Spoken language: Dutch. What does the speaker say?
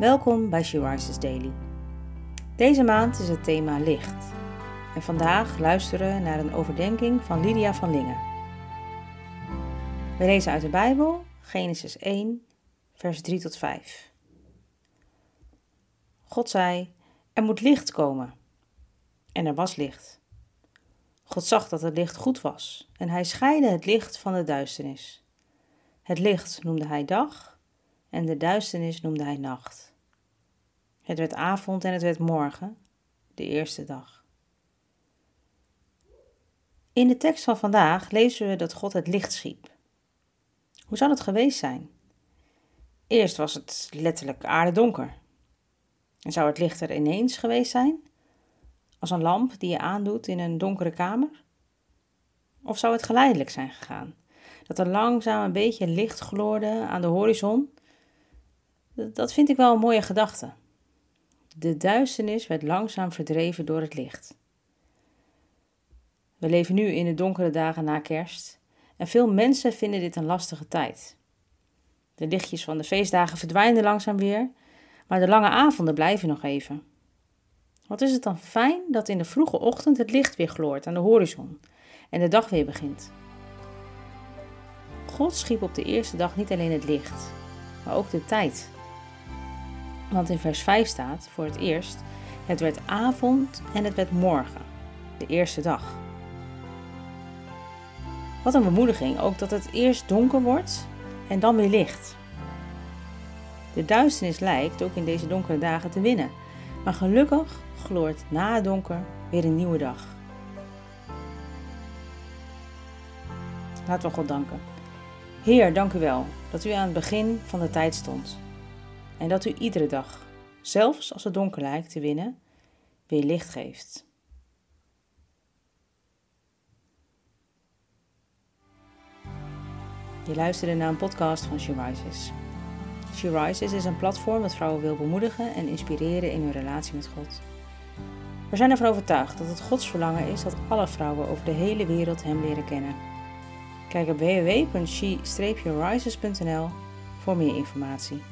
Welkom bij She Daily. Deze maand is het thema licht. En vandaag luisteren we naar een overdenking van Lydia van Lingen. We lezen uit de Bijbel Genesis 1, vers 3 tot 5. God zei: Er moet licht komen. En er was licht. God zag dat het licht goed was en hij scheidde het licht van de duisternis. Het licht noemde hij dag en de duisternis noemde hij nacht. Het werd avond en het werd morgen, de eerste dag. In de tekst van vandaag lezen we dat God het licht schiep. Hoe zal het geweest zijn? Eerst was het letterlijk aardedonker. En zou het licht er ineens geweest zijn? Als een lamp die je aandoet in een donkere kamer? Of zou het geleidelijk zijn gegaan? Dat er langzaam een beetje licht gloorde aan de horizon? Dat vind ik wel een mooie gedachte. De duisternis werd langzaam verdreven door het licht. We leven nu in de donkere dagen na kerst en veel mensen vinden dit een lastige tijd. De lichtjes van de feestdagen verdwijnen langzaam weer, maar de lange avonden blijven nog even. Wat is het dan fijn dat in de vroege ochtend het licht weer gloort aan de horizon en de dag weer begint. God schiep op de eerste dag niet alleen het licht, maar ook de tijd. Want in vers 5 staat voor het eerst: Het werd avond en het werd morgen, de eerste dag. Wat een bemoediging ook dat het eerst donker wordt en dan weer licht. De duisternis lijkt ook in deze donkere dagen te winnen, maar gelukkig gloort na het donker weer een nieuwe dag. Laten we God danken. Heer, dank u wel dat u aan het begin van de tijd stond. En dat u iedere dag, zelfs als het donker lijkt te winnen, weer licht geeft. Je luisterde naar een podcast van She Rises. She Rises is een platform dat vrouwen wil bemoedigen en inspireren in hun relatie met God. We zijn ervan overtuigd dat het Gods verlangen is dat alle vrouwen over de hele wereld Hem leren kennen. Kijk op www.she-rises.nl voor meer informatie.